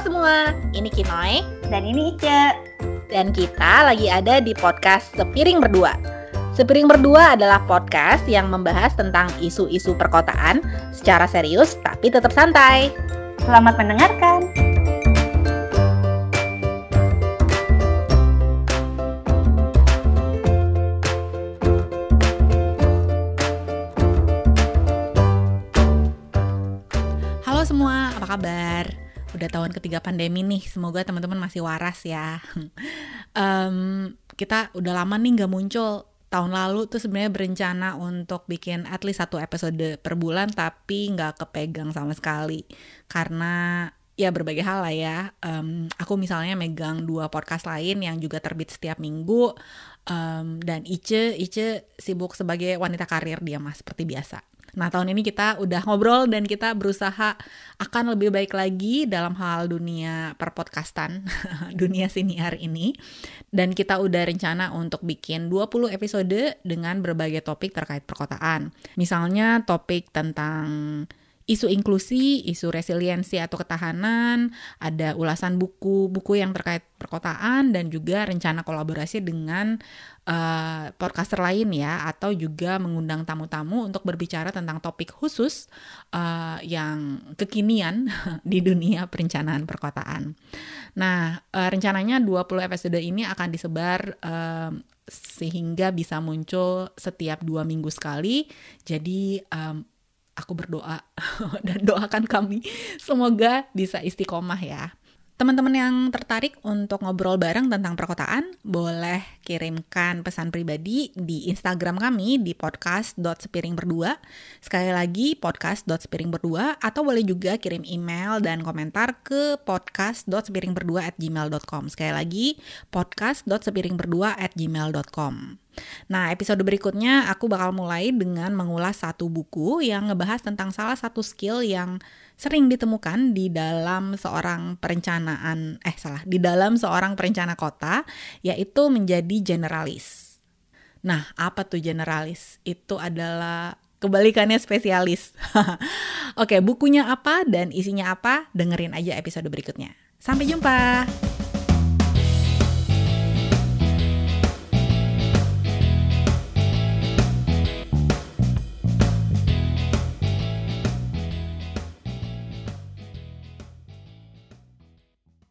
semua, ini Kinoy Dan ini Ice. dan kita lagi ada di podcast Sepiring Berdua. Sepiring Berdua adalah podcast yang membahas tentang isu-isu perkotaan secara serius tapi tetap santai. Selamat mendengarkan. Halo semua, apa kabar? Udah tahun ketiga pandemi nih, semoga teman-teman masih waras ya. Em, kita udah lama nih nggak muncul. Tahun lalu tuh sebenarnya berencana untuk bikin at least satu episode per bulan, tapi nggak kepegang sama sekali. Karena ya berbagai hal lah ya. Em, aku misalnya megang dua podcast lain yang juga terbit setiap minggu. Em, dan Ice, Ice sibuk sebagai wanita karir dia mas, seperti biasa. Nah, tahun ini kita udah ngobrol dan kita berusaha akan lebih baik lagi dalam hal dunia perpodcastan, dunia siniar ini. Dan kita udah rencana untuk bikin 20 episode dengan berbagai topik terkait perkotaan. Misalnya topik tentang isu inklusi, isu resiliensi atau ketahanan, ada ulasan buku-buku yang terkait perkotaan dan juga rencana kolaborasi dengan uh, podcaster lain ya atau juga mengundang tamu-tamu untuk berbicara tentang topik khusus uh, yang kekinian di dunia perencanaan perkotaan. Nah, uh, rencananya 20 episode ini akan disebar um, sehingga bisa muncul setiap dua minggu sekali. Jadi um, aku berdoa dan doakan kami semoga bisa istiqomah ya. Teman-teman yang tertarik untuk ngobrol bareng tentang perkotaan, boleh kirimkan pesan pribadi di Instagram kami di podcast.sepiringberdua. Sekali lagi podcast.sepiringberdua atau boleh juga kirim email dan komentar ke podcast.sepiringberdua@gmail.com. Sekali lagi podcast.sepiringberdua@gmail.com. Nah, episode berikutnya aku bakal mulai dengan mengulas satu buku yang ngebahas tentang salah satu skill yang sering ditemukan di dalam seorang perencanaan eh salah, di dalam seorang perencana kota yaitu menjadi generalis. Nah, apa tuh generalis? Itu adalah kebalikannya spesialis. Oke, bukunya apa dan isinya apa? Dengerin aja episode berikutnya. Sampai jumpa.